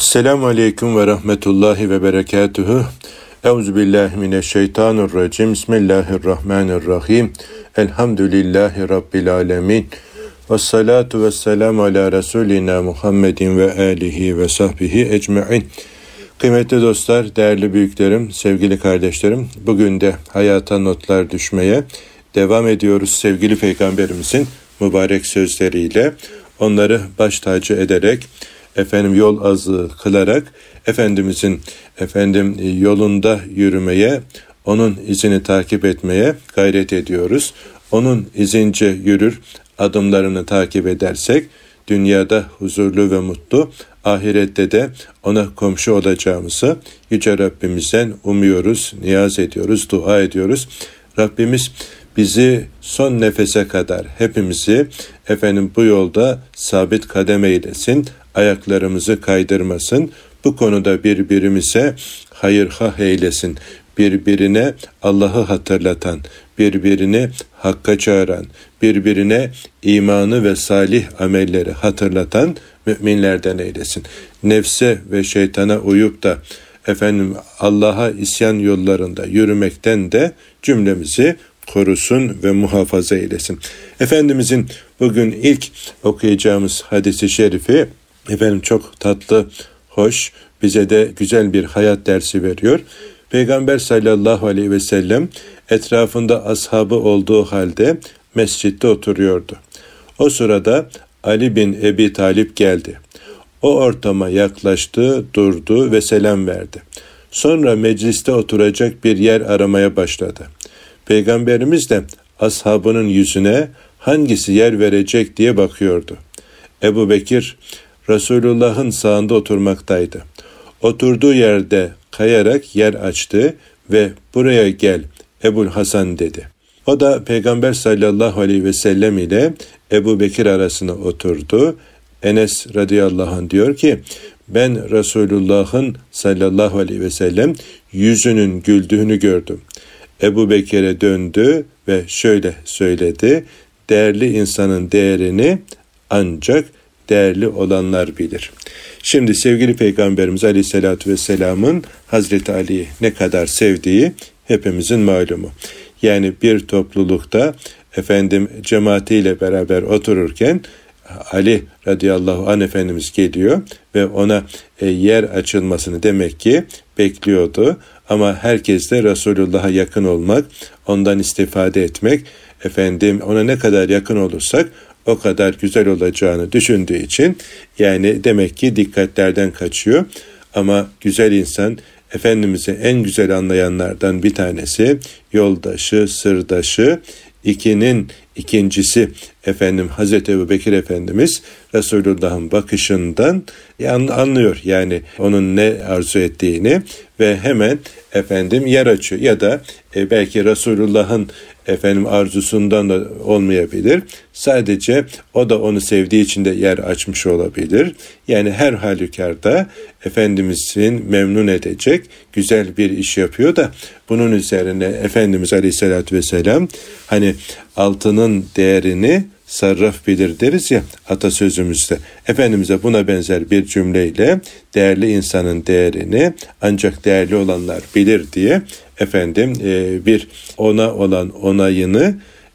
Selamun Aleyküm ve Rahmetullahi ve Berekatuhu. Euzubillahimineşşeytanirracim. Bismillahirrahmanirrahim. Elhamdülillahi Rabbil alemin. Ve salatu ve selamu ala Resulina Muhammedin ve alihi ve sahbihi ecma'in. Kıymetli dostlar, değerli büyüklerim, sevgili kardeşlerim, bugün de hayata notlar düşmeye devam ediyoruz sevgili Peygamberimizin mübarek sözleriyle. Onları baş tacı ederek, efendim yol azı kılarak Efendimizin efendim yolunda yürümeye, onun izini takip etmeye gayret ediyoruz. Onun izince yürür, adımlarını takip edersek dünyada huzurlu ve mutlu, ahirette de ona komşu olacağımızı Yüce Rabbimizden umuyoruz, niyaz ediyoruz, dua ediyoruz. Rabbimiz bizi son nefese kadar hepimizi efendim bu yolda sabit kadem eylesin, ayaklarımızı kaydırmasın, bu konuda birbirimize hayır ha eylesin, birbirine Allah'ı hatırlatan, birbirini hakka çağıran, birbirine imanı ve salih amelleri hatırlatan müminlerden eylesin. Nefse ve şeytana uyup da efendim Allah'a isyan yollarında yürümekten de cümlemizi korusun ve muhafaza eylesin. Efendimizin bugün ilk okuyacağımız hadisi şerifi efendim çok tatlı, hoş, bize de güzel bir hayat dersi veriyor. Peygamber sallallahu aleyhi ve sellem etrafında ashabı olduğu halde mescitte oturuyordu. O sırada Ali bin Ebi Talip geldi. O ortama yaklaştı, durdu ve selam verdi. Sonra mecliste oturacak bir yer aramaya başladı. Peygamberimiz de ashabının yüzüne hangisi yer verecek diye bakıyordu. Ebu Bekir Resulullah'ın sağında oturmaktaydı. Oturduğu yerde kayarak yer açtı ve buraya gel Ebul Hasan dedi. O da Peygamber sallallahu aleyhi ve sellem ile Ebu Bekir arasına oturdu. Enes radıyallahu anh diyor ki ben Resulullah'ın sallallahu aleyhi ve sellem yüzünün güldüğünü gördüm. Ebu Bekir'e döndü ve şöyle söyledi. Değerli insanın değerini ancak değerli olanlar bilir. Şimdi sevgili Peygamberimiz Aleyhisselatü Vesselam'ın Hazreti Ali'yi ne kadar sevdiği hepimizin malumu. Yani bir toplulukta efendim cemaatiyle beraber otururken Ali radıyallahu anh Efendimiz geliyor ve ona e, yer açılmasını demek ki bekliyordu. Ama herkes de Resulullah'a yakın olmak, ondan istifade etmek, efendim ona ne kadar yakın olursak o kadar güzel olacağını düşündüğü için yani demek ki dikkatlerden kaçıyor. Ama güzel insan Efendimiz'i en güzel anlayanlardan bir tanesi yoldaşı, sırdaşı, ikinin ikincisi efendim Hazreti Ebu Bekir Efendimiz Resulullah'ın bakışından anlıyor yani onun ne arzu ettiğini ve hemen efendim yer açıyor ya da e, belki Resulullah'ın efendim arzusundan da olmayabilir. Sadece o da onu sevdiği için de yer açmış olabilir. Yani her halükarda Efendimizin memnun edecek güzel bir iş yapıyor da bunun üzerine Efendimiz Aleyhisselatü Vesselam hani altının değerini sarraf bilir deriz ya atasözümüzde. Efendimiz'e buna benzer bir cümleyle değerli insanın değerini ancak değerli olanlar bilir diye efendim e, bir ona olan onayını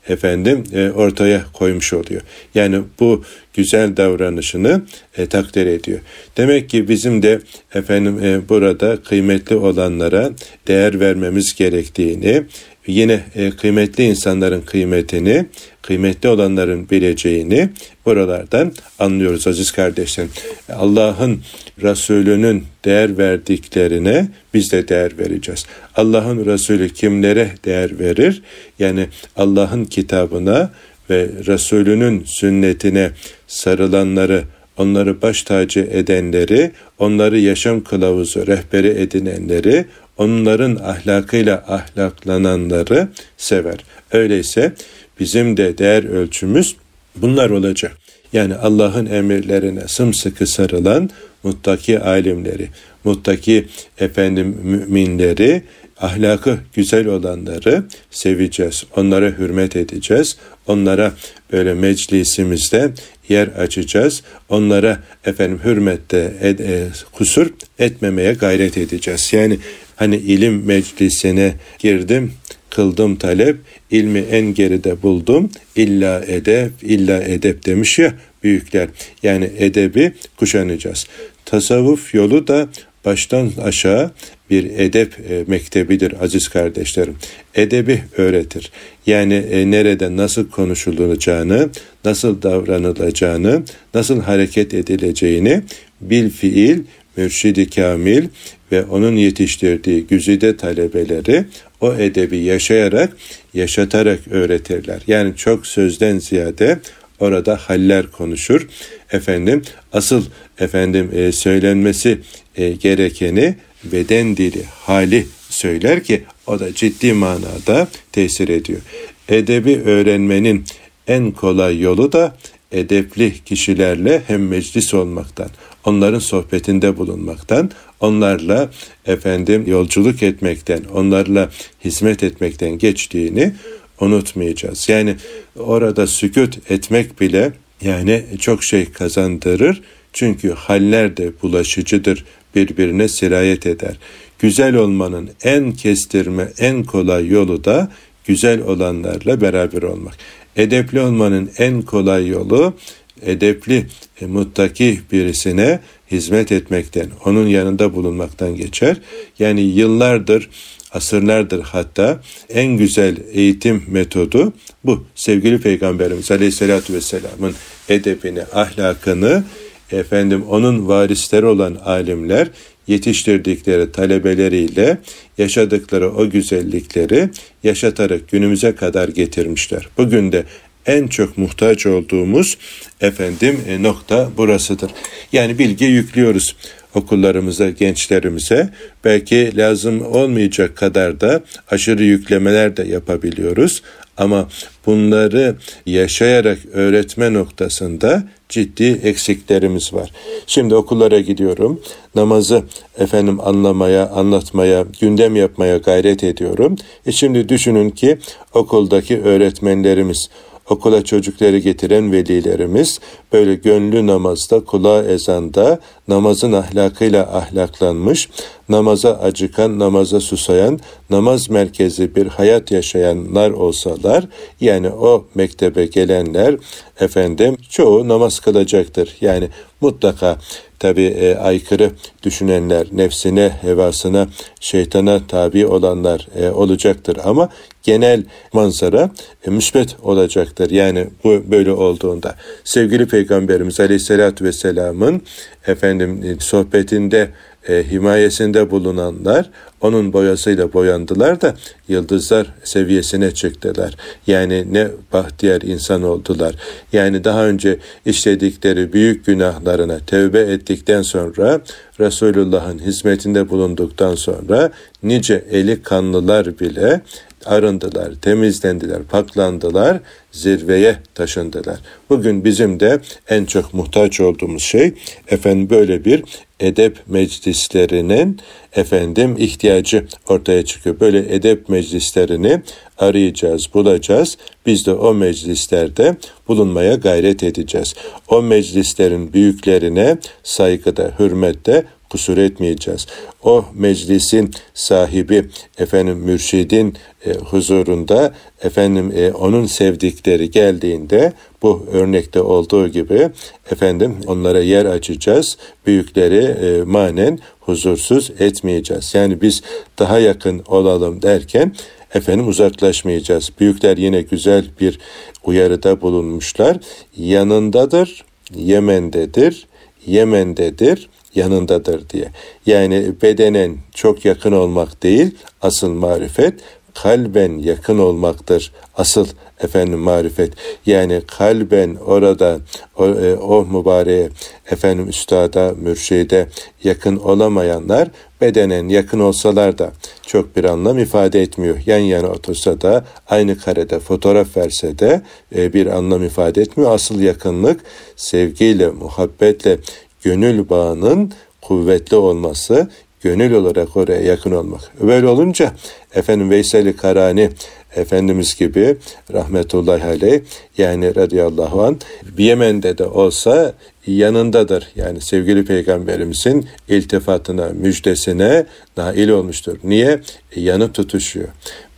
efendim e, ortaya koymuş oluyor. Yani bu güzel davranışını e, takdir ediyor. Demek ki bizim de efendim burada kıymetli olanlara değer vermemiz gerektiğini, yine kıymetli insanların kıymetini, kıymetli olanların bileceğini buralardan anlıyoruz aziz kardeşlerim. Allah'ın Resulünün değer verdiklerine biz de değer vereceğiz. Allah'ın Resulü kimlere değer verir? Yani Allah'ın kitabına ve Resulünün sünnetine sarılanları, onları baş tacı edenleri, onları yaşam kılavuzu, rehberi edinenleri, onların ahlakıyla ahlaklananları sever. Öyleyse bizim de değer ölçümüz bunlar olacak. Yani Allah'ın emirlerine sımsıkı sarılan muttaki alimleri, muttaki efendim müminleri, ahlakı güzel olanları seveceğiz. Onlara hürmet edeceğiz. Onlara böyle meclisimizde yer açacağız. Onlara efendim hürmette ed, e, kusur etmemeye gayret edeceğiz. Yani hani ilim meclisine girdim, kıldım talep, ilmi en geride buldum. İlla edep, illa edep demiş ya büyükler. Yani edebi kuşanacağız. Tasavvuf yolu da baştan aşağı bir edep e, mektebidir aziz kardeşlerim. Edebi öğretir. Yani e, nerede nasıl konuşulacağını, nasıl davranılacağını, nasıl hareket edileceğini bil fiil mürşidi kamil ve onun yetiştirdiği güzide talebeleri o edebi yaşayarak, yaşatarak öğretirler. Yani çok sözden ziyade orada haller konuşur. Efendim asıl efendim e, söylenmesi e, gerekeni beden dili, hali söyler ki o da ciddi manada tesir ediyor. Edebi öğrenmenin en kolay yolu da edepli kişilerle hem meclis olmaktan, onların sohbetinde bulunmaktan, onlarla efendim yolculuk etmekten, onlarla hizmet etmekten geçtiğini unutmayacağız. Yani orada sükut etmek bile yani çok şey kazandırır. Çünkü haller de bulaşıcıdır, birbirine sirayet eder. Güzel olmanın en kestirme, en kolay yolu da güzel olanlarla beraber olmak. Edepli olmanın en kolay yolu edepli, e, muttaki birisine hizmet etmekten, onun yanında bulunmaktan geçer. Yani yıllardır, asırlardır hatta en güzel eğitim metodu bu. Sevgili Peygamberimiz Aleyhisselatü Vesselam'ın edebini, ahlakını, efendim onun varisleri olan alimler yetiştirdikleri talebeleriyle yaşadıkları o güzellikleri yaşatarak günümüze kadar getirmişler. Bugün de en çok muhtaç olduğumuz efendim e, nokta burasıdır. Yani bilgi yüklüyoruz okullarımıza, gençlerimize. Belki lazım olmayacak kadar da aşırı yüklemeler de yapabiliyoruz. Ama bunları yaşayarak öğretme noktasında ciddi eksiklerimiz var. Şimdi okullara gidiyorum. Namazı efendim anlamaya, anlatmaya, gündem yapmaya gayret ediyorum. E şimdi düşünün ki okuldaki öğretmenlerimiz okula çocukları getiren velilerimiz böyle gönlü namazda, kulağı ezanda, namazın ahlakıyla ahlaklanmış, namaza acıkan, namaza susayan, namaz merkezi bir hayat yaşayanlar olsalar, yani o mektebe gelenler efendim çoğu namaz kılacaktır. Yani mutlaka tabi e, aykırı düşünenler, nefsine, hevasına, şeytana tabi olanlar e, olacaktır ama genel manzara e, müsbet olacaktır. Yani bu böyle olduğunda sevgili Peygamberimiz Aleyhisselatü Vesselam'ın efendim e, sohbetinde e, himayesinde bulunanlar onun boyasıyla boyandılar da yıldızlar seviyesine çıktılar. Yani ne bahtiyar insan oldular. Yani daha önce işledikleri büyük günahlarına tevbe ettikten sonra Resulullah'ın hizmetinde bulunduktan sonra nice eli kanlılar bile arındılar, temizlendiler, paklandılar, zirveye taşındılar. Bugün bizim de en çok muhtaç olduğumuz şey efendim böyle bir edep meclislerinin efendim ihtiyacı ortaya çıkıyor. Böyle edep meclislerini arayacağız, bulacağız. Biz de o meclislerde bulunmaya gayret edeceğiz. O meclislerin büyüklerine saygıda, hürmette kusur etmeyeceğiz. O meclisin sahibi efendim mürşidin e, huzurunda efendim e, onun sevdikleri geldiğinde bu örnekte olduğu gibi efendim onlara yer açacağız. Büyükleri e, manen huzursuz etmeyeceğiz. Yani biz daha yakın olalım derken efendim uzaklaşmayacağız. Büyükler yine güzel bir uyarıda bulunmuşlar. Yanındadır, Yemen'dedir, Yemen'dedir, yanındadır diye. Yani bedenen çok yakın olmak değil, asıl marifet kalben yakın olmaktır. Asıl efendim marifet. Yani kalben orada o, e, o mübareğe efendim üstada, mürşide yakın olamayanlar bedenen yakın olsalar da çok bir anlam ifade etmiyor. Yan yana otursa da aynı karede fotoğraf verse de e, bir anlam ifade etmiyor. Asıl yakınlık sevgiyle, muhabbetle, gönül bağının kuvvetli olması, gönül olarak oraya yakın olmak. Böyle olunca efendim Veysel-i Karani Efendimiz gibi rahmetullahi aleyh yani radıyallahu an Yemen'de de olsa yanındadır. Yani sevgili peygamberimizin iltifatına, müjdesine nail olmuştur. Niye? E, yanı tutuşuyor.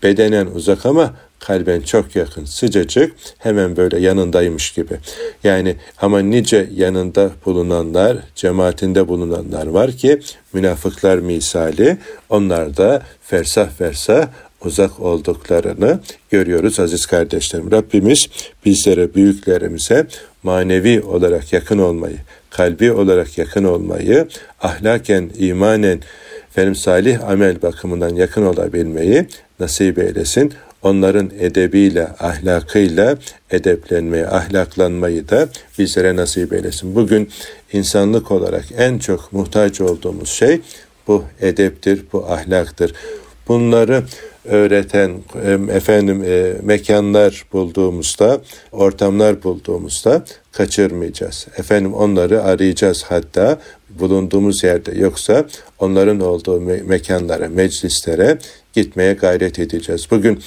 Bedenen uzak ama kalben çok yakın, sıcacık, hemen böyle yanındaymış gibi. Yani ama nice yanında bulunanlar, cemaatinde bulunanlar var ki münafıklar misali, onlar da fersah fersah uzak olduklarını görüyoruz aziz kardeşlerim. Rabbimiz bizlere, büyüklerimize manevi olarak yakın olmayı, kalbi olarak yakın olmayı, ahlaken, imanen, efendim salih amel bakımından yakın olabilmeyi nasip eylesin. Onların edebiyle, ahlakıyla edeplenmeyi, ahlaklanmayı da bizlere nasip eylesin. Bugün insanlık olarak en çok muhtaç olduğumuz şey bu edeptir, bu ahlaktır. Bunları öğreten efendim e, mekanlar bulduğumuzda, ortamlar bulduğumuzda kaçırmayacağız. Efendim onları arayacağız hatta bulunduğumuz yerde yoksa onların olduğu me- mekanlara, meclislere gitmeye gayret edeceğiz. Bugün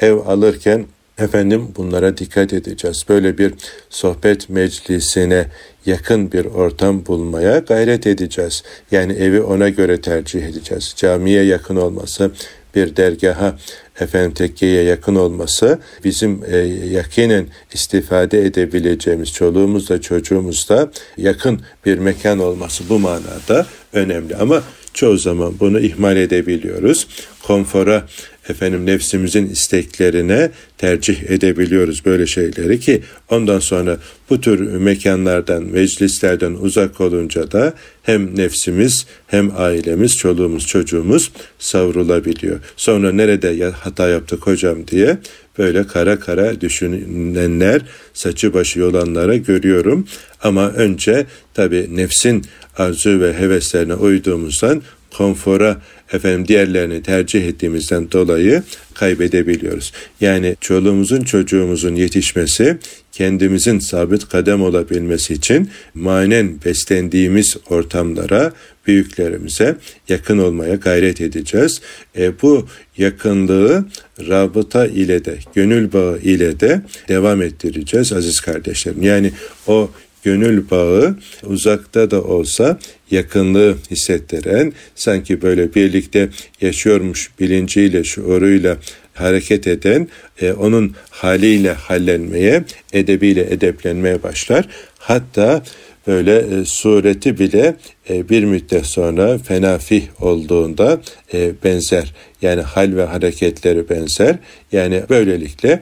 ev alırken efendim bunlara dikkat edeceğiz. Böyle bir sohbet meclisine yakın bir ortam bulmaya gayret edeceğiz. Yani evi ona göre tercih edeceğiz. Camiye yakın olması, bir dergaha efendim tekkeye yakın olması bizim e, yakinen istifade edebileceğimiz çoluğumuzla çocuğumuzla yakın bir mekan olması bu manada önemli ama çoğu zaman bunu ihmal edebiliyoruz. Konfora efendim nefsimizin isteklerine tercih edebiliyoruz böyle şeyleri ki ondan sonra bu tür mekanlardan, meclislerden uzak olunca da hem nefsimiz hem ailemiz, çoluğumuz, çocuğumuz savrulabiliyor. Sonra nerede hata yaptık hocam diye böyle kara kara düşünenler, saçı başı yolanlara görüyorum. Ama önce tabi nefsin arzu ve heveslerine uyduğumuzdan konfora efendim diğerlerini tercih ettiğimizden dolayı kaybedebiliyoruz. Yani çoluğumuzun çocuğumuzun yetişmesi kendimizin sabit kadem olabilmesi için manen beslendiğimiz ortamlara büyüklerimize yakın olmaya gayret edeceğiz. E, bu yakınlığı rabıta ile de gönül bağı ile de devam ettireceğiz aziz kardeşlerim. Yani o gönül bağı uzakta da olsa yakınlığı hissettiren, sanki böyle birlikte yaşıyormuş bilinciyle, şuuruyla hareket eden, e, onun haliyle hallenmeye, edebiyle edeplenmeye başlar. Hatta böyle e, sureti bile e, bir müddet sonra fenafih olduğunda e, benzer. Yani hal ve hareketleri benzer. Yani böylelikle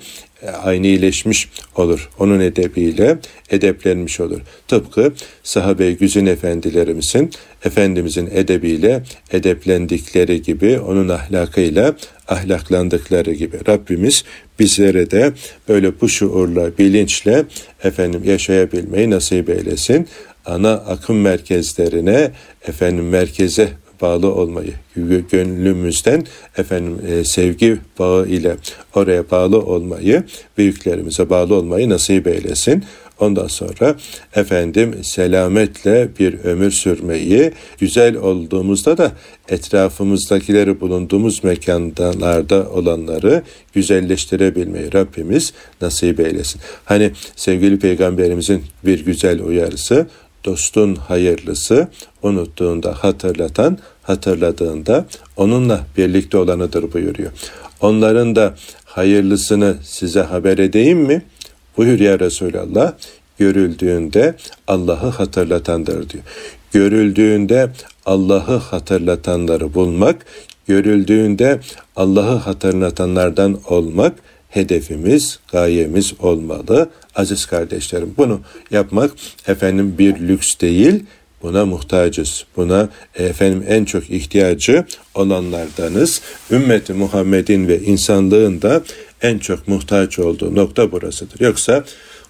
aynileşmiş olur. Onun edebiyle edeplenmiş olur. Tıpkı sahabe güzün efendilerimizin Efendimizin edebiyle edeplendikleri gibi onun ahlakıyla ahlaklandıkları gibi Rabbimiz bizlere de böyle bu şuurla, bilinçle efendim yaşayabilmeyi nasip eylesin. Ana akım merkezlerine efendim merkeze bağlı olmayı, gönlümüzden efendim e, sevgi bağı ile oraya bağlı olmayı, büyüklerimize bağlı olmayı nasip eylesin. Ondan sonra efendim selametle bir ömür sürmeyi, güzel olduğumuzda da etrafımızdakileri bulunduğumuz mekanlarda olanları güzelleştirebilmeyi Rabbimiz nasip eylesin. Hani sevgili peygamberimizin bir güzel uyarısı, dostun hayırlısı, unuttuğunda hatırlatan, hatırladığında onunla birlikte olanıdır buyuruyor. Onların da hayırlısını size haber edeyim mi? Buyur ya Resulallah. Görüldüğünde Allah'ı hatırlatandır diyor. Görüldüğünde Allah'ı hatırlatanları bulmak, görüldüğünde Allah'ı hatırlatanlardan olmak hedefimiz, gayemiz olmalı. Aziz kardeşlerim bunu yapmak efendim bir lüks değil, Buna muhtacız. Buna efendim en çok ihtiyacı olanlardanız. Ümmeti Muhammed'in ve insanlığın da en çok muhtaç olduğu nokta burasıdır. Yoksa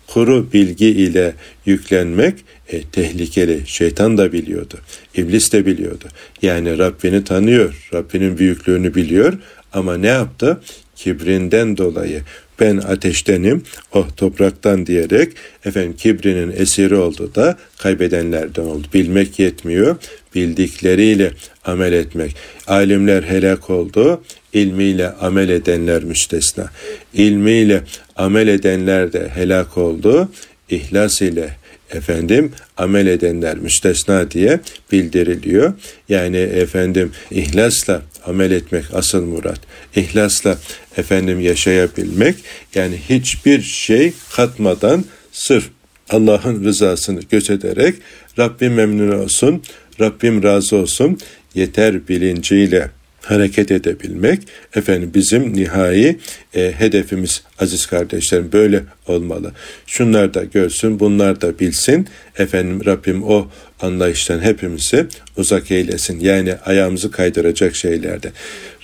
kuru bilgi ile yüklenmek e, tehlikeli. Şeytan da biliyordu. İblis de biliyordu. Yani Rabbini tanıyor. Rabbinin büyüklüğünü biliyor. Ama ne yaptı? Kibrinden dolayı ben ateştenim, oh, topraktan diyerek efendim kibrinin esiri oldu da kaybedenlerden oldu. Bilmek yetmiyor. bildikleriyle amel etmek. Alimler helak oldu, ilmiyle amel edenler müstesna. İlmiyle amel edenler de helak oldu, ihlas ile efendim amel edenler müstesna diye bildiriliyor. Yani efendim ihlasla amel etmek asıl murat. İhlasla efendim yaşayabilmek yani hiçbir şey katmadan sırf Allah'ın rızasını gözederek Rabbim memnun olsun, Rabbim razı olsun yeter bilinciyle hareket edebilmek efendim bizim nihai e, hedefimiz aziz kardeşlerim böyle olmalı. Şunlar da görsün, bunlar da bilsin. Efendim Rabbim o anlayıştan hepimizi uzak eylesin. Yani ayağımızı kaydıracak şeylerde.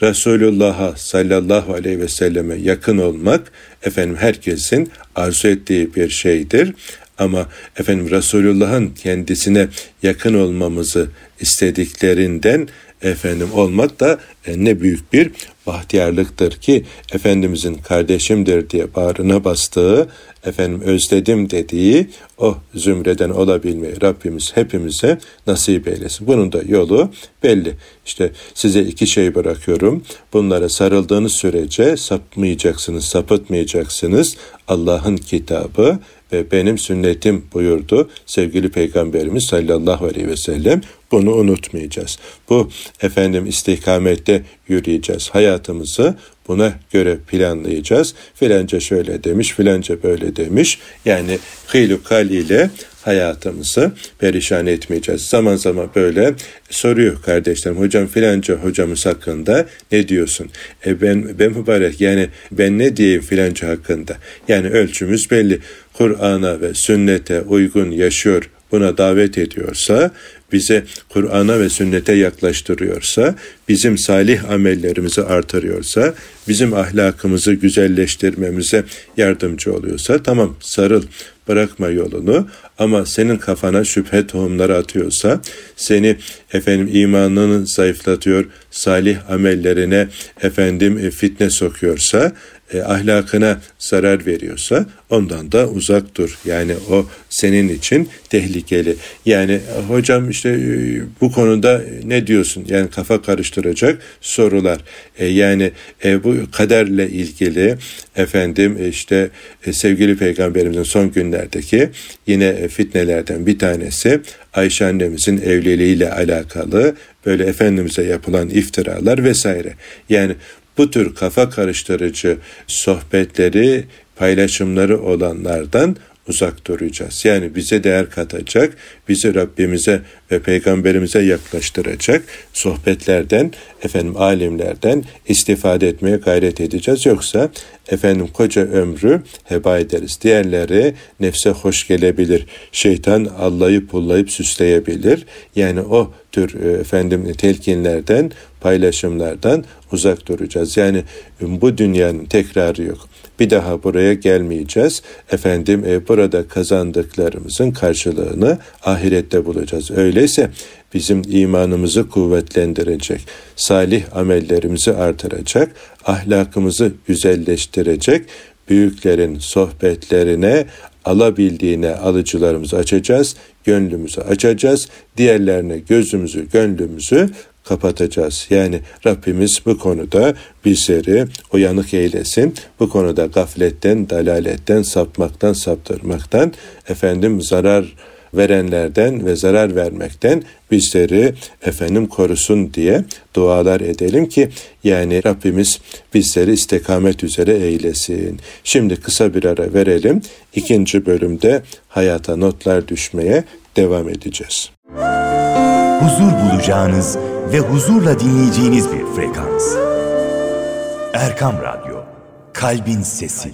Resulullah'a sallallahu aleyhi ve selleme yakın olmak efendim herkesin arzu ettiği bir şeydir. Ama efendim Resulullah'ın kendisine yakın olmamızı istediklerinden efendim olmak da e, ne büyük bir bahtiyarlıktır ki Efendimizin kardeşimdir diye bağrına bastığı, efendim özledim dediği o zümreden olabilmeyi Rabbimiz hepimize nasip eylesin. Bunun da yolu belli. İşte size iki şey bırakıyorum. Bunlara sarıldığınız sürece sapmayacaksınız, sapıtmayacaksınız. Allah'ın kitabı ve benim sünnetim buyurdu sevgili Peygamberimiz sallallahu aleyhi ve sellem. Bunu unutmayacağız. Bu efendim istikamette yürüyeceğiz. Hayatımızı buna göre planlayacağız. Filanca şöyle demiş, filanca böyle demiş. Yani kıylu ile hayatımızı perişan etmeyeceğiz. Zaman zaman böyle soruyor kardeşlerim. Hocam filanca hocamız hakkında ne diyorsun? E ben, ben mübarek yani ben ne diyeyim filanca hakkında? Yani ölçümüz belli. Kur'an'a ve sünnete uygun yaşıyor buna davet ediyorsa, bize Kur'an'a ve sünnete yaklaştırıyorsa, bizim salih amellerimizi artırıyorsa, bizim ahlakımızı güzelleştirmemize yardımcı oluyorsa tamam sarıl bırakma yolunu. Ama senin kafana şüphe tohumları atıyorsa, seni efendim imanını zayıflatıyor, salih amellerine efendim e, fitne sokuyorsa, e, ahlakına zarar veriyorsa ondan da uzak dur. Yani o senin için tehlikeli. Yani hocam işte e, bu konuda ne diyorsun? Yani kafa karıştıracak sorular. E, yani e, bu kaderle ilgili efendim e, işte e, sevgili peygamberimizin son günlerdeki yine fitnelerden bir tanesi Ayşe annemizin evliliğiyle alakalı böyle Efendimiz'e yapılan iftiralar vesaire. Yani bu tür kafa karıştırıcı sohbetleri, paylaşımları olanlardan uzak duracağız. Yani bize değer katacak, bizi Rabbimize ve peygamberimize yaklaştıracak sohbetlerden, efendim alimlerden istifade etmeye gayret edeceğiz. Yoksa efendim koca ömrü heba ederiz. Diğerleri nefse hoş gelebilir. Şeytan Allah'ı pullayıp süsleyebilir. Yani o tür e, efendim telkinlerden, paylaşımlardan uzak duracağız. Yani bu dünyanın tekrarı yok. Bir daha buraya gelmeyeceğiz. Efendim e, burada kazandıklarımızın karşılığını ahirette bulacağız. Öyleyse bizim imanımızı kuvvetlendirecek, salih amellerimizi artıracak, ahlakımızı güzelleştirecek, büyüklerin sohbetlerine alabildiğine alıcılarımızı açacağız, gönlümüzü açacağız, diğerlerine gözümüzü, gönlümüzü kapatacağız. Yani Rabbimiz bu konuda bizleri uyanık eylesin. Bu konuda gafletten, dalaletten, sapmaktan, saptırmaktan, efendim zarar verenlerden ve zarar vermekten bizleri efendim korusun diye dualar edelim ki yani Rabbimiz bizleri istikamet üzere eylesin. Şimdi kısa bir ara verelim. İkinci bölümde hayata notlar düşmeye devam edeceğiz. Huzur bulacağınız ve huzurla dinleyeceğiniz bir frekans. Erkam Radyo, Kalbin Sesi.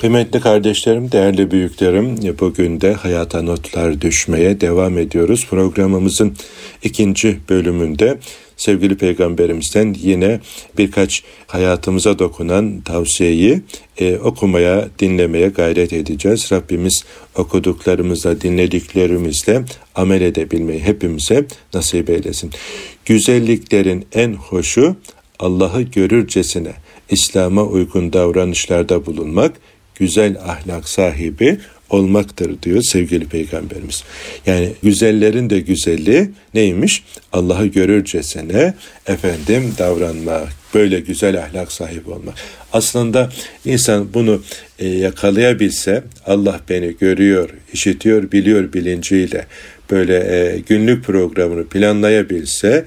Kıymetli kardeşlerim, değerli büyüklerim, bugün de hayata notlar düşmeye devam ediyoruz. Programımızın ikinci bölümünde sevgili peygamberimizden yine birkaç hayatımıza dokunan tavsiyeyi e, okumaya, dinlemeye gayret edeceğiz. Rabbimiz okuduklarımızla, dinlediklerimizle amel edebilmeyi hepimize nasip eylesin. Güzelliklerin en hoşu Allah'ı görürcesine İslam'a uygun davranışlarda bulunmak, güzel ahlak sahibi olmaktır diyor sevgili peygamberimiz. Yani güzellerin de güzeli neymiş? Allah'ı görürcesine efendim davranmak, böyle güzel ahlak sahibi olmak. Aslında insan bunu e, yakalayabilse Allah beni görüyor, işitiyor, biliyor bilinciyle böyle e, günlük programını planlayabilse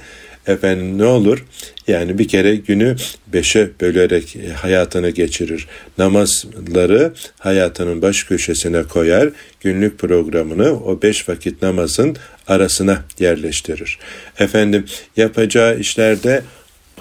efendim ne olur? Yani bir kere günü beşe bölerek e, hayatını geçirir. Namazları hayatının baş köşesine koyar. Günlük programını o beş vakit namazın arasına yerleştirir. Efendim yapacağı işlerde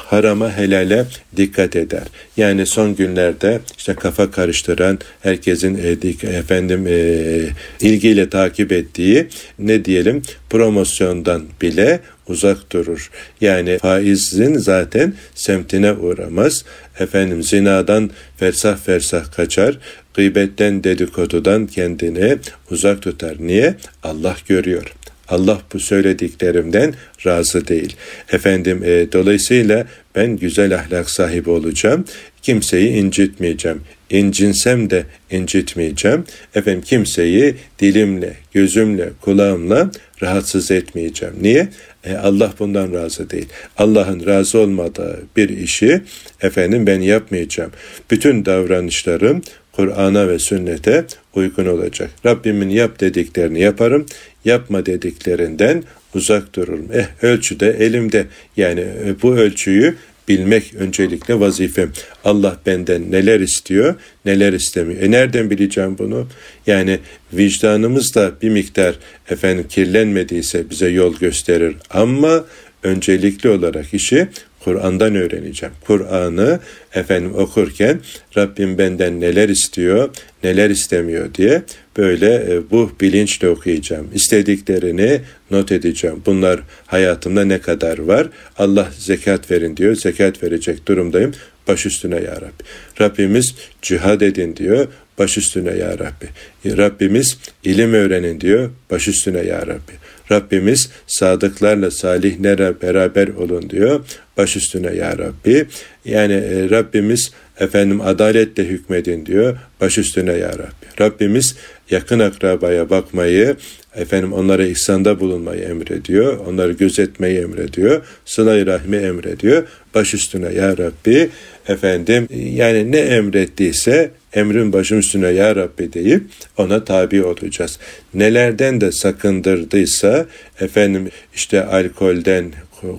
harama helale dikkat eder. Yani son günlerde işte kafa karıştıran herkesin e, efendim e, ilgiyle takip ettiği ne diyelim promosyondan bile uzak durur. Yani faizin zaten semtine uğramaz. Efendim zinadan fersah fersah kaçar. Gıybetten dedikodudan kendini uzak tutar. Niye? Allah görüyor. Allah bu söylediklerimden razı değil. Efendim e, dolayısıyla ben güzel ahlak sahibi olacağım. Kimseyi incitmeyeceğim. İncinsem de incitmeyeceğim. Efendim kimseyi dilimle, gözümle, kulağımla rahatsız etmeyeceğim. Niye? E, Allah bundan razı değil. Allah'ın razı olmadığı bir işi efendim ben yapmayacağım. Bütün davranışlarım Kur'an'a ve sünnete uygun olacak. Rabbimin yap dediklerini yaparım, yapma dediklerinden uzak dururum. Eh ölçü de elimde. Yani e, bu ölçüyü bilmek öncelikle vazifem. Allah benden neler istiyor, neler istemiyor. E nereden bileceğim bunu? Yani vicdanımız da bir miktar efendim kirlenmediyse bize yol gösterir. Ama öncelikli olarak işi Kur'an'dan öğreneceğim. Kur'an'ı efendim okurken Rabbim benden neler istiyor, neler istemiyor diye böyle e, bu bilinçle okuyacağım. İstediklerini not edeceğim. Bunlar hayatımda ne kadar var? Allah zekat verin diyor. Zekat verecek durumdayım. Baş üstüne ya Rabbi. Rabbimiz cihad edin diyor. Baş üstüne ya Rabbi. Rabbimiz ilim öğrenin diyor. Baş üstüne ya Rabbi. Rabbimiz sadıklarla salihlerle beraber olun diyor. Baş üstüne ya Rabbi. Yani e, Rabbimiz efendim adaletle hükmedin diyor. Baş üstüne ya Rabbi. Rabbimiz yakın akrabaya bakmayı, efendim onlara ihsanda bulunmayı emrediyor. Onları gözetmeyi emrediyor. Sıla-i rahmi emrediyor. Baş üstüne ya Rabbi efendim yani ne emrettiyse emrin başım üstüne ya Rabbi deyip ona tabi olacağız. Nelerden de sakındırdıysa efendim işte alkolden,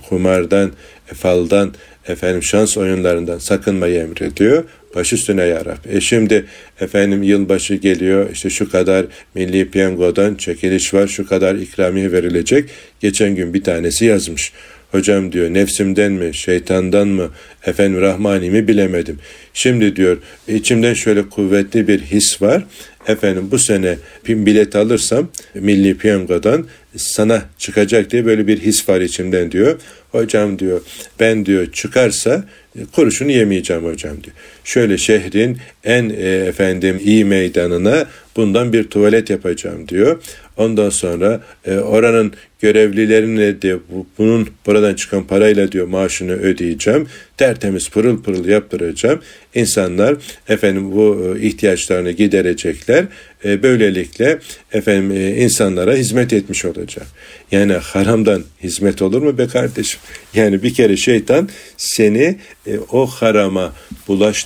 kumardan, faldan, efendim şans oyunlarından sakınmayı emrediyor. Baş üstüne ya Rabbi. E şimdi efendim yılbaşı geliyor işte şu kadar milli piyangodan çekiliş var şu kadar ikramiye verilecek. Geçen gün bir tanesi yazmış. Hocam diyor nefsimden mi şeytandan mı efendim rahmani mi bilemedim. Şimdi diyor içimden şöyle kuvvetli bir his var. Efendim bu sene bir bilet alırsam milli piyangodan sana çıkacak diye böyle bir his var içimden diyor. Hocam diyor ben diyor çıkarsa kuruşunu yemeyeceğim hocam diyor. Şöyle şehrin en e, efendim iyi meydanına bundan bir tuvalet yapacağım diyor. Ondan sonra e, oranın görevlilerine de bu, bunun buradan çıkan parayla diyor maaşını ödeyeceğim. Tertemiz pırıl pırıl yaptıracağım. İnsanlar efendim bu e, ihtiyaçlarını giderecekler. E, böylelikle efendim e, insanlara hizmet etmiş olacak. Yani haramdan hizmet olur mu be kardeşim? Yani bir kere şeytan seni e, o harama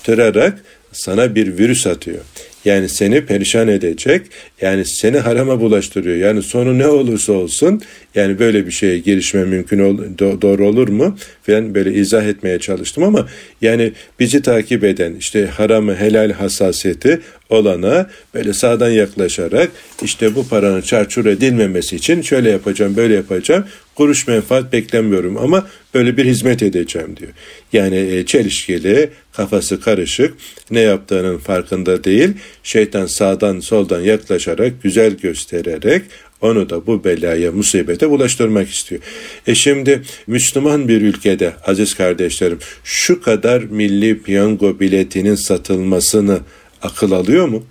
bulaştırarak sana bir virüs atıyor. Yani seni perişan edecek. Yani seni harama bulaştırıyor. Yani sonu ne olursa olsun yani böyle bir şeye girişme mümkün ol, do, doğru olur mu? Falan böyle izah etmeye çalıştım ama yani bizi takip eden işte haramı helal hassasiyeti olana böyle sağdan yaklaşarak işte bu paranın çarçur edilmemesi için şöyle yapacağım böyle yapacağım kuruş menfaat beklemiyorum ama böyle bir hizmet edeceğim diyor. Yani e, çelişkili, kafası karışık, ne yaptığının farkında değil. Şeytan sağdan soldan yaklaşarak, güzel göstererek onu da bu belaya, musibete bulaştırmak istiyor. E şimdi Müslüman bir ülkede aziz kardeşlerim şu kadar milli piyango biletinin satılmasını akıl alıyor mu?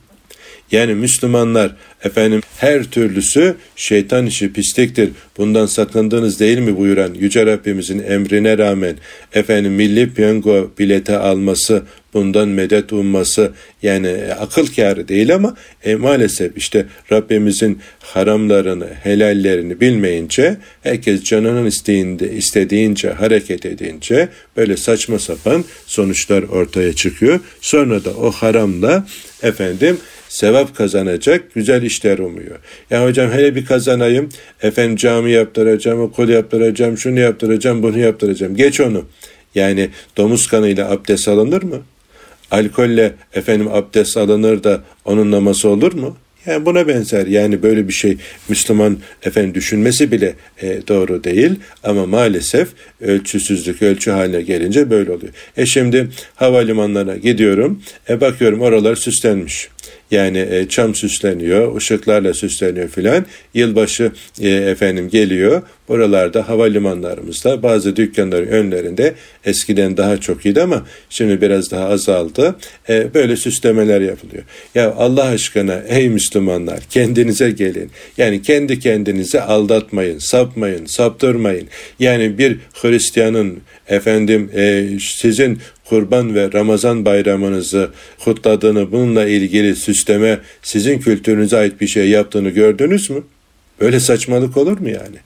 Yani Müslümanlar efendim her türlüsü şeytan işi pisliktir. Bundan sakındınız değil mi buyuran Yüce Rabbimizin emrine rağmen efendim milli piyango bilete alması bundan medet umması yani akıl kârı değil ama e, maalesef işte Rabbimizin haramlarını, helallerini bilmeyince herkes canının isteğinde, istediğince hareket edince böyle saçma sapan sonuçlar ortaya çıkıyor. Sonra da o haramla efendim sevap kazanacak güzel işler umuyor. Ya hocam hele bir kazanayım, efendim cami yaptıracağım, okul yaptıracağım, şunu yaptıracağım, bunu yaptıracağım. Geç onu. Yani domuz kanıyla abdest alınır mı? alkolle efendim abdest alınır da onun namazı olur mu? Yani buna benzer yani böyle bir şey Müslüman efendim düşünmesi bile e, doğru değil ama maalesef ölçüsüzlük ölçü haline gelince böyle oluyor. E şimdi havalimanlarına gidiyorum e bakıyorum oralar süslenmiş. Yani e, çam süsleniyor, ışıklarla süsleniyor filan. Yılbaşı e, efendim geliyor. Buralarda havalimanlarımızda bazı dükkanların önlerinde eskiden daha çok iyiydi ama şimdi biraz daha azaldı. E, böyle süslemeler yapılıyor. Ya Allah aşkına ey Müslümanlar kendinize gelin. Yani kendi kendinize aldatmayın, sapmayın, saptırmayın. Yani bir Hristiyanın efendim e, sizin kurban ve Ramazan bayramınızı kutladığını bununla ilgili süsleme sizin kültürünüze ait bir şey yaptığını gördünüz mü? Böyle saçmalık olur mu yani?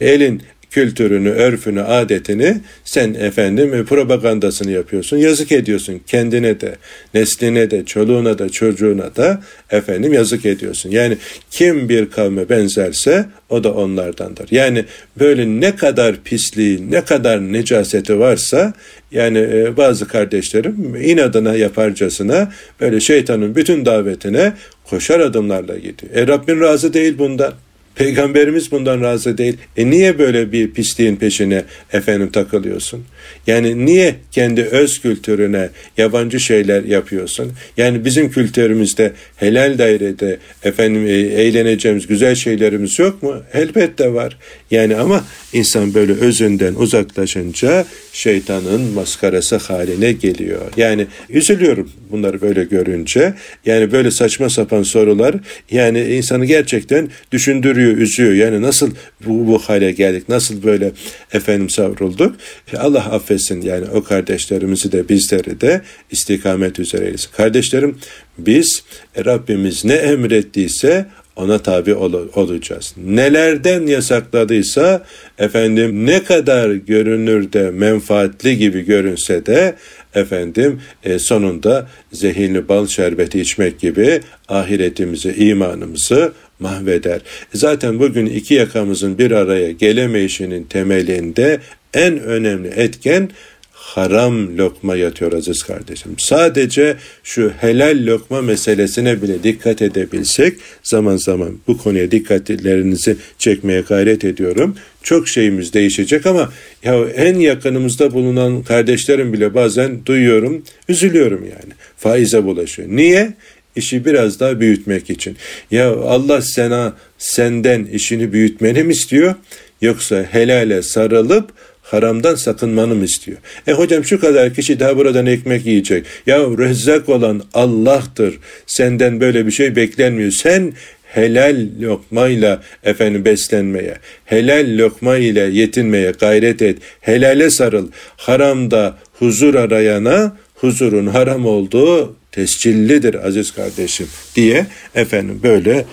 Elin kültürünü, örfünü, adetini sen efendim propagandasını yapıyorsun. Yazık ediyorsun kendine de, nesline de, çoluğuna da, çocuğuna da efendim yazık ediyorsun. Yani kim bir kavme benzerse o da onlardandır. Yani böyle ne kadar pisliği, ne kadar necaseti varsa yani e, bazı kardeşlerim inadına yaparcasına böyle şeytanın bütün davetine koşar adımlarla gidiyor. E Rabbin razı değil bundan. Peygamberimiz bundan razı değil. E niye böyle bir pisliğin peşine efendim takılıyorsun? Yani niye kendi öz kültürüne yabancı şeyler yapıyorsun? Yani bizim kültürümüzde helal dairede efendim e, eğleneceğimiz güzel şeylerimiz yok mu? Elbette var. Yani ama insan böyle özünden uzaklaşınca şeytanın maskarası haline geliyor. Yani üzülüyorum bunları böyle görünce. Yani böyle saçma sapan sorular yani insanı gerçekten düşündürüyor, üzüyor. Yani nasıl bu, bu hale geldik? Nasıl böyle efendim savrulduk? Allah affetsin yani o kardeşlerimizi de bizleri de istikamet üzere eylesin. Kardeşlerim biz Rabbimiz ne emrettiyse ona tabi ol- olacağız. Nelerden yasakladıysa efendim ne kadar görünürde menfaatli gibi görünse de efendim e, sonunda zehirli bal şerbeti içmek gibi ahiretimizi, imanımızı mahveder. Zaten bugün iki yakamızın bir araya gelemeyişinin temelinde en önemli etken haram lokma yatıyor aziz kardeşim. Sadece şu helal lokma meselesine bile dikkat edebilsek zaman zaman bu konuya dikkatlerinizi çekmeye gayret ediyorum. Çok şeyimiz değişecek ama ya en yakınımızda bulunan kardeşlerim bile bazen duyuyorum, üzülüyorum yani. Faize bulaşıyor. Niye? İşi biraz daha büyütmek için. Ya Allah sana senden işini büyütmeni mi istiyor? Yoksa helale sarılıp haramdan sakınmanı mı istiyor? E hocam şu kadar kişi daha buradan ekmek yiyecek. Ya rezzak olan Allah'tır. Senden böyle bir şey beklenmiyor. Sen helal lokmayla efendim beslenmeye, helal lokma ile yetinmeye gayret et. Helale sarıl. Haramda huzur arayana huzurun haram olduğu tescillidir aziz kardeşim diye efendim böyle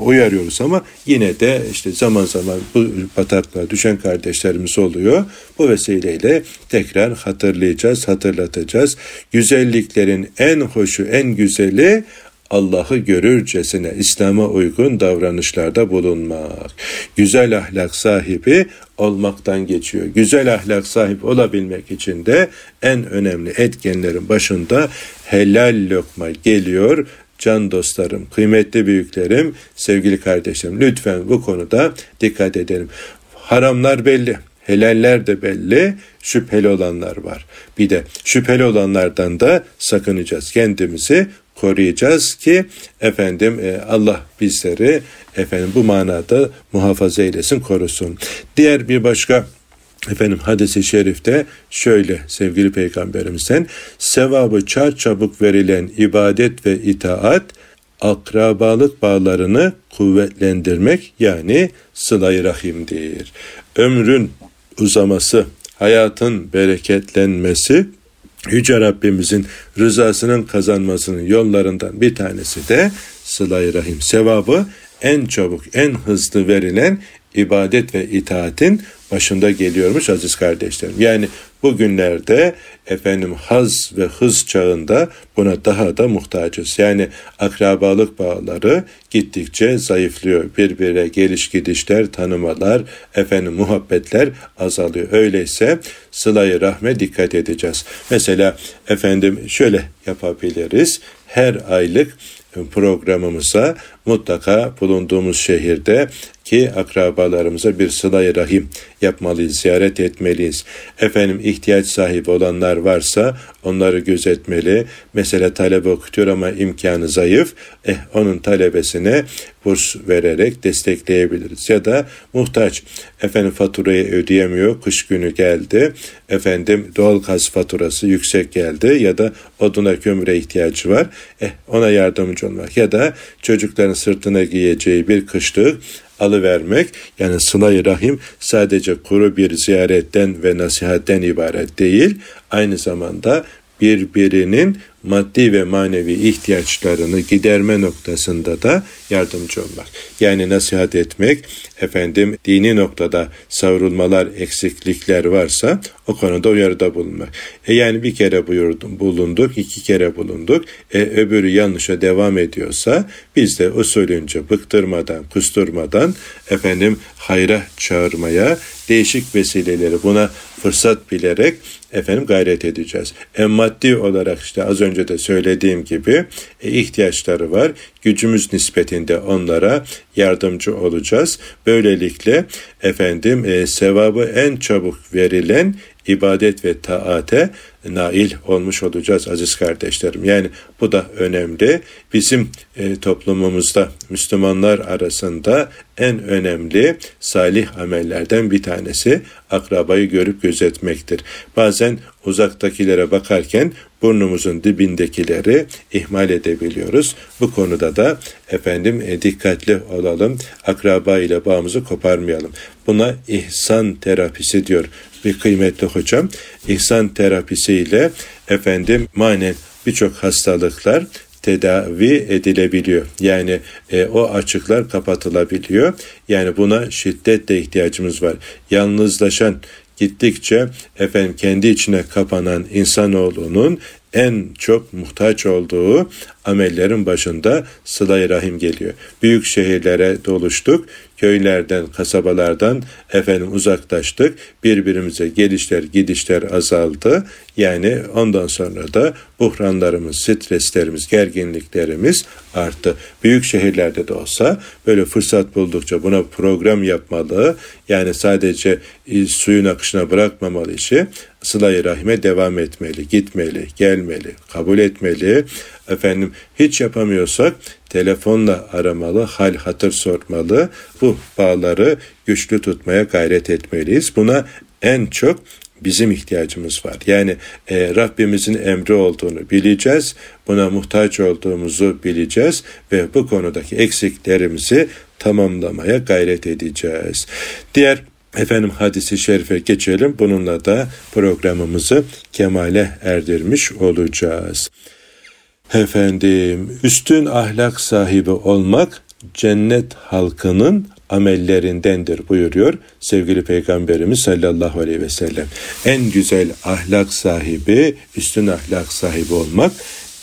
uyarıyoruz ama yine de işte zaman zaman bu bataklığa düşen kardeşlerimiz oluyor. Bu vesileyle tekrar hatırlayacağız, hatırlatacağız. Güzelliklerin en hoşu, en güzeli Allah'ı görürcesine İslam'a uygun davranışlarda bulunmak. Güzel ahlak sahibi olmaktan geçiyor. Güzel ahlak sahip olabilmek için de en önemli etkenlerin başında helal lokma geliyor. Can dostlarım, kıymetli büyüklerim, sevgili kardeşlerim lütfen bu konuda dikkat edelim. Haramlar belli. Helaller de belli, şüpheli olanlar var. Bir de şüpheli olanlardan da sakınacağız. Kendimizi koruyacağız ki efendim e, Allah bizleri efendim bu manada muhafaza eylesin, korusun. Diğer bir başka Efendim hadisi şerifte şöyle sevgili peygamberimizden sevabı çar çabuk verilen ibadet ve itaat akrabalık bağlarını kuvvetlendirmek yani sıla-i rahimdir. Ömrün uzaması, hayatın bereketlenmesi Yüce Rabbimizin rızasının kazanmasının yollarından bir tanesi de sıla-i rahim. Sevabı en çabuk, en hızlı verilen ibadet ve itaatin başında geliyormuş aziz kardeşlerim. Yani bugünlerde efendim haz ve hız çağında buna daha da muhtacız. Yani akrabalık bağları gittikçe zayıflıyor. Birbirine geliş gidişler, tanımalar, efendim muhabbetler azalıyor. Öyleyse sılayı rahme dikkat edeceğiz. Mesela efendim şöyle yapabiliriz. Her aylık programımıza mutlaka bulunduğumuz şehirde ki akrabalarımıza bir sıla rahim yapmalıyız, ziyaret etmeliyiz. Efendim ihtiyaç sahibi olanlar varsa onları gözetmeli. Mesela talebe okutuyor ama imkanı zayıf. Eh onun talebesine burs vererek destekleyebiliriz. Ya da muhtaç efendim faturayı ödeyemiyor. Kış günü geldi. Efendim doğal gaz faturası yüksek geldi ya da oduna kömüre ihtiyacı var. Eh ona yardımcı olmak ya da çocukların sırtına giyeceği bir kışlık alıvermek yani sıla rahim sadece kuru bir ziyaretten ve nasihatten ibaret değil aynı zamanda birbirinin maddi ve manevi ihtiyaçlarını giderme noktasında da yardımcı olmak. Yani nasihat etmek, efendim dini noktada savrulmalar, eksiklikler varsa o konuda uyarıda bulunmak. E yani bir kere buyurdum, bulunduk, iki kere bulunduk. E öbürü yanlışa devam ediyorsa biz de usulünce bıktırmadan, kusturmadan efendim hayra çağırmaya, değişik vesileleri buna fırsat bilerek efendim gayret edeceğiz. E maddi olarak işte az önce de söylediğim gibi e, ihtiyaçları var. Gücümüz nispetinde onlara yardımcı olacağız. Böylelikle efendim e, sevabı en çabuk verilen ibadet ve taate nail olmuş olacağız aziz kardeşlerim. Yani bu da önemli. Bizim e, toplumumuzda Müslümanlar arasında en önemli salih amellerden bir tanesi akrabayı görüp gözetmektir. Bazen uzaktakilere bakarken burnumuzun dibindekileri ihmal edebiliyoruz. Bu konuda da efendim e, dikkatli olalım. Akraba ile bağımızı koparmayalım. Buna ihsan terapisi diyor bir kıymetli hocam. İhsan terapisiyle efendim manen birçok hastalıklar tedavi edilebiliyor. Yani e, o açıklar kapatılabiliyor. Yani buna şiddetle ihtiyacımız var. Yalnızlaşan gittikçe efendim kendi içine kapanan insanoğlunun en çok muhtaç olduğu amellerin başında sıla rahim geliyor. Büyük şehirlere doluştuk, köylerden, kasabalardan efendim uzaklaştık. Birbirimize gelişler, gidişler azaldı. Yani ondan sonra da buhranlarımız, streslerimiz, gerginliklerimiz arttı. Büyük şehirlerde de olsa böyle fırsat buldukça buna program yapmalı. Yani sadece suyun akışına bırakmamalı işi sıla rahime devam etmeli, gitmeli, gelmeli, kabul etmeli. Efendim hiç yapamıyorsak telefonla aramalı, hal hatır sormalı. Bu bağları güçlü tutmaya gayret etmeliyiz. Buna en çok bizim ihtiyacımız var. Yani e, Rabbimizin emri olduğunu bileceğiz, buna muhtaç olduğumuzu bileceğiz ve bu konudaki eksiklerimizi tamamlamaya gayret edeceğiz. Diğer Efendim hadisi şerife geçelim. Bununla da programımızı kemale erdirmiş olacağız. Efendim üstün ahlak sahibi olmak cennet halkının amellerindendir buyuruyor sevgili peygamberimiz sallallahu aleyhi ve sellem. En güzel ahlak sahibi, üstün ahlak sahibi olmak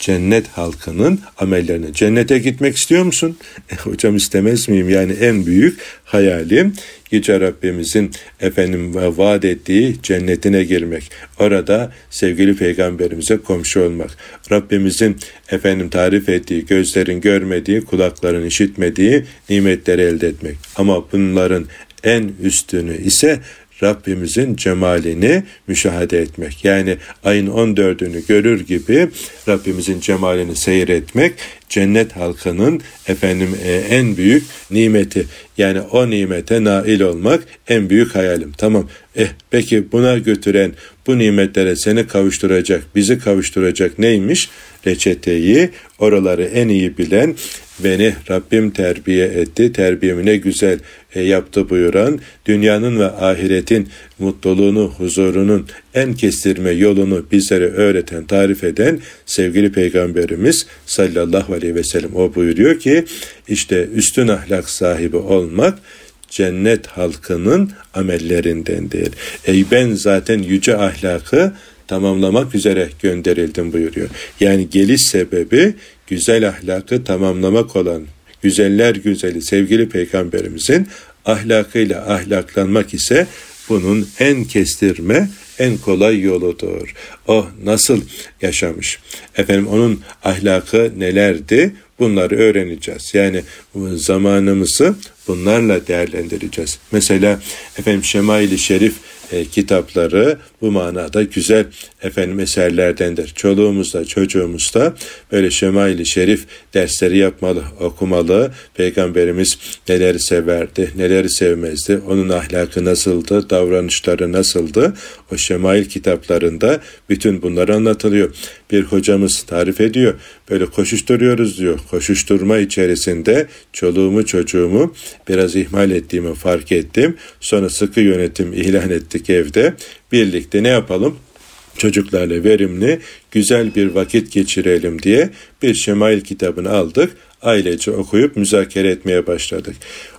cennet halkının amellerini. Cennete gitmek istiyor musun? E, hocam istemez miyim? Yani en büyük hayalim Yüce Rabbimizin efendim vaat ettiği cennetine girmek. Orada sevgili peygamberimize komşu olmak. Rabbimizin efendim tarif ettiği, gözlerin görmediği, kulakların işitmediği nimetleri elde etmek. Ama bunların en üstünü ise Rabbimizin cemalini müşahede etmek. Yani ayın 14'ünü görür gibi Rabbimizin cemalini seyretmek cennet halkının efendim e, en büyük nimeti. Yani o nimete nail olmak en büyük hayalim. Tamam. Eh peki buna götüren bu nimetlere seni kavuşturacak, bizi kavuşturacak neymiş? Reçeteyi oraları en iyi bilen beni Rabbim terbiye etti, terbiyemi ne güzel e, yaptı buyuran, dünyanın ve ahiretin mutluluğunu, huzurunun en kestirme yolunu bizlere öğreten, tarif eden sevgili Peygamberimiz sallallahu aleyhi ve sellem o buyuruyor ki, işte üstün ahlak sahibi olmak, cennet halkının amellerindendir. Ey ben zaten yüce ahlakı tamamlamak üzere gönderildim buyuruyor. Yani geliş sebebi güzel ahlakı tamamlamak olan güzeller güzeli sevgili peygamberimizin ahlakıyla ahlaklanmak ise bunun en kestirme, en kolay yoludur. O nasıl yaşamış? Efendim onun ahlakı nelerdi? Bunları öğreneceğiz. Yani zamanımızı bunlarla değerlendireceğiz. Mesela efendim Şemail-i Şerif e, kitapları bu manada güzel efendim eserlerdendir. Çoluğumuz da çocuğumuz da böyle Şemail-i Şerif dersleri yapmalı, okumalı. Peygamberimiz neleri severdi, neleri sevmezdi, onun ahlakı nasıldı, davranışları nasıldı. O Şemail kitaplarında bütün bunlar anlatılıyor. Bir hocamız tarif ediyor. Böyle koşuşturuyoruz diyor. Koşuşturma içerisinde çoluğumu çocuğumu biraz ihmal ettiğimi fark ettim. Sonra sıkı yönetim ilan ettik evde. Birlikte ne yapalım? Çocuklarla verimli, güzel bir vakit geçirelim diye bir Şemail kitabını aldık. Ailece okuyup müzakere etmeye başladık.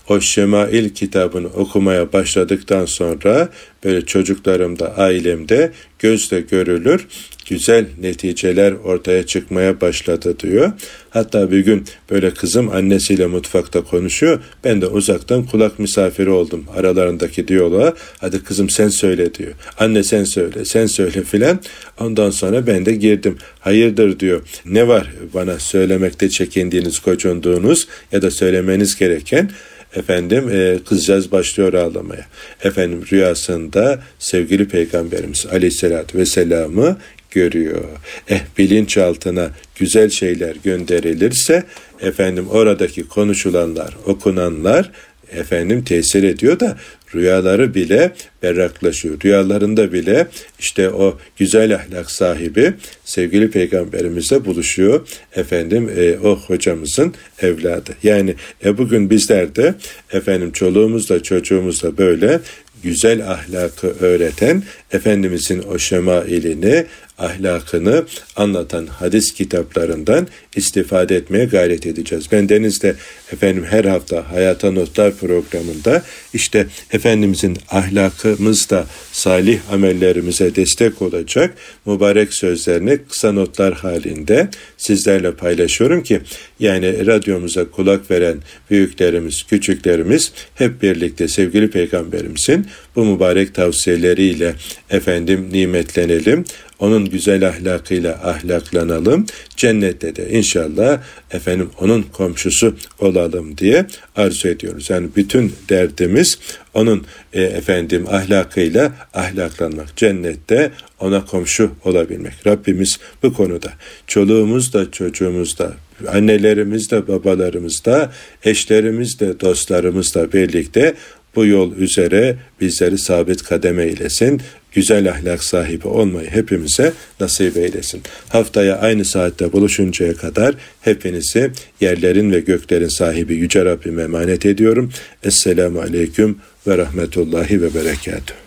O Şemail kitabını okumaya başladıktan sonra böyle çocuklarımda, ailemde gözle görülür güzel neticeler ortaya çıkmaya başladı diyor. Hatta bir gün böyle kızım annesiyle mutfakta konuşuyor. Ben de uzaktan kulak misafiri oldum aralarındaki diyaloğa. Hadi kızım sen söyle diyor. Anne sen söyle, sen söyle filan. Ondan sonra ben de girdim. Hayırdır diyor. Ne var bana söylemekte çekindiğiniz, kocunduğunuz ya da söylemeniz gereken? Efendim e, kızcağız başlıyor ağlamaya. Efendim rüyasında sevgili peygamberimiz aleyhissalatü vesselam'ı görüyor. Eh bilinçaltına güzel şeyler gönderilirse efendim oradaki konuşulanlar, okunanlar efendim tesir ediyor da rüyaları bile berraklaşıyor. Rüyalarında bile işte o güzel ahlak sahibi sevgili peygamberimizle buluşuyor. Efendim e, o hocamızın evladı. Yani e, bugün bizler de efendim çoluğumuzla çocuğumuzla böyle güzel ahlakı öğreten Efendimizin o şemailini, ahlakını anlatan hadis kitaplarından istifade etmeye gayret edeceğiz. Ben Deniz'de efendim her hafta Hayata Notlar programında işte Efendimizin ahlakımızda salih amellerimize destek olacak mübarek sözlerini kısa notlar halinde sizlerle paylaşıyorum ki yani radyomuza kulak veren büyüklerimiz, küçüklerimiz hep birlikte sevgili peygamberimizin bu mübarek tavsiyeleriyle efendim nimetlenelim. Onun güzel ahlakıyla ahlaklanalım. Cennette de inşallah efendim onun komşusu olalım diye arzu ediyoruz. Yani bütün derdimiz onun e, efendim ahlakıyla ahlaklanmak. Cennette ona komşu olabilmek. Rabbimiz bu konuda çoluğumuz da çocuğumuz da annelerimiz de babalarımız da eşlerimiz de dostlarımız da birlikte bu yol üzere bizleri sabit kademe eylesin. Güzel ahlak sahibi olmayı hepimize nasip eylesin. Haftaya aynı saatte buluşuncaya kadar hepinizi yerlerin ve göklerin sahibi Yüce Rabbime emanet ediyorum. Esselamu Aleyküm ve Rahmetullahi ve Berekatuhu.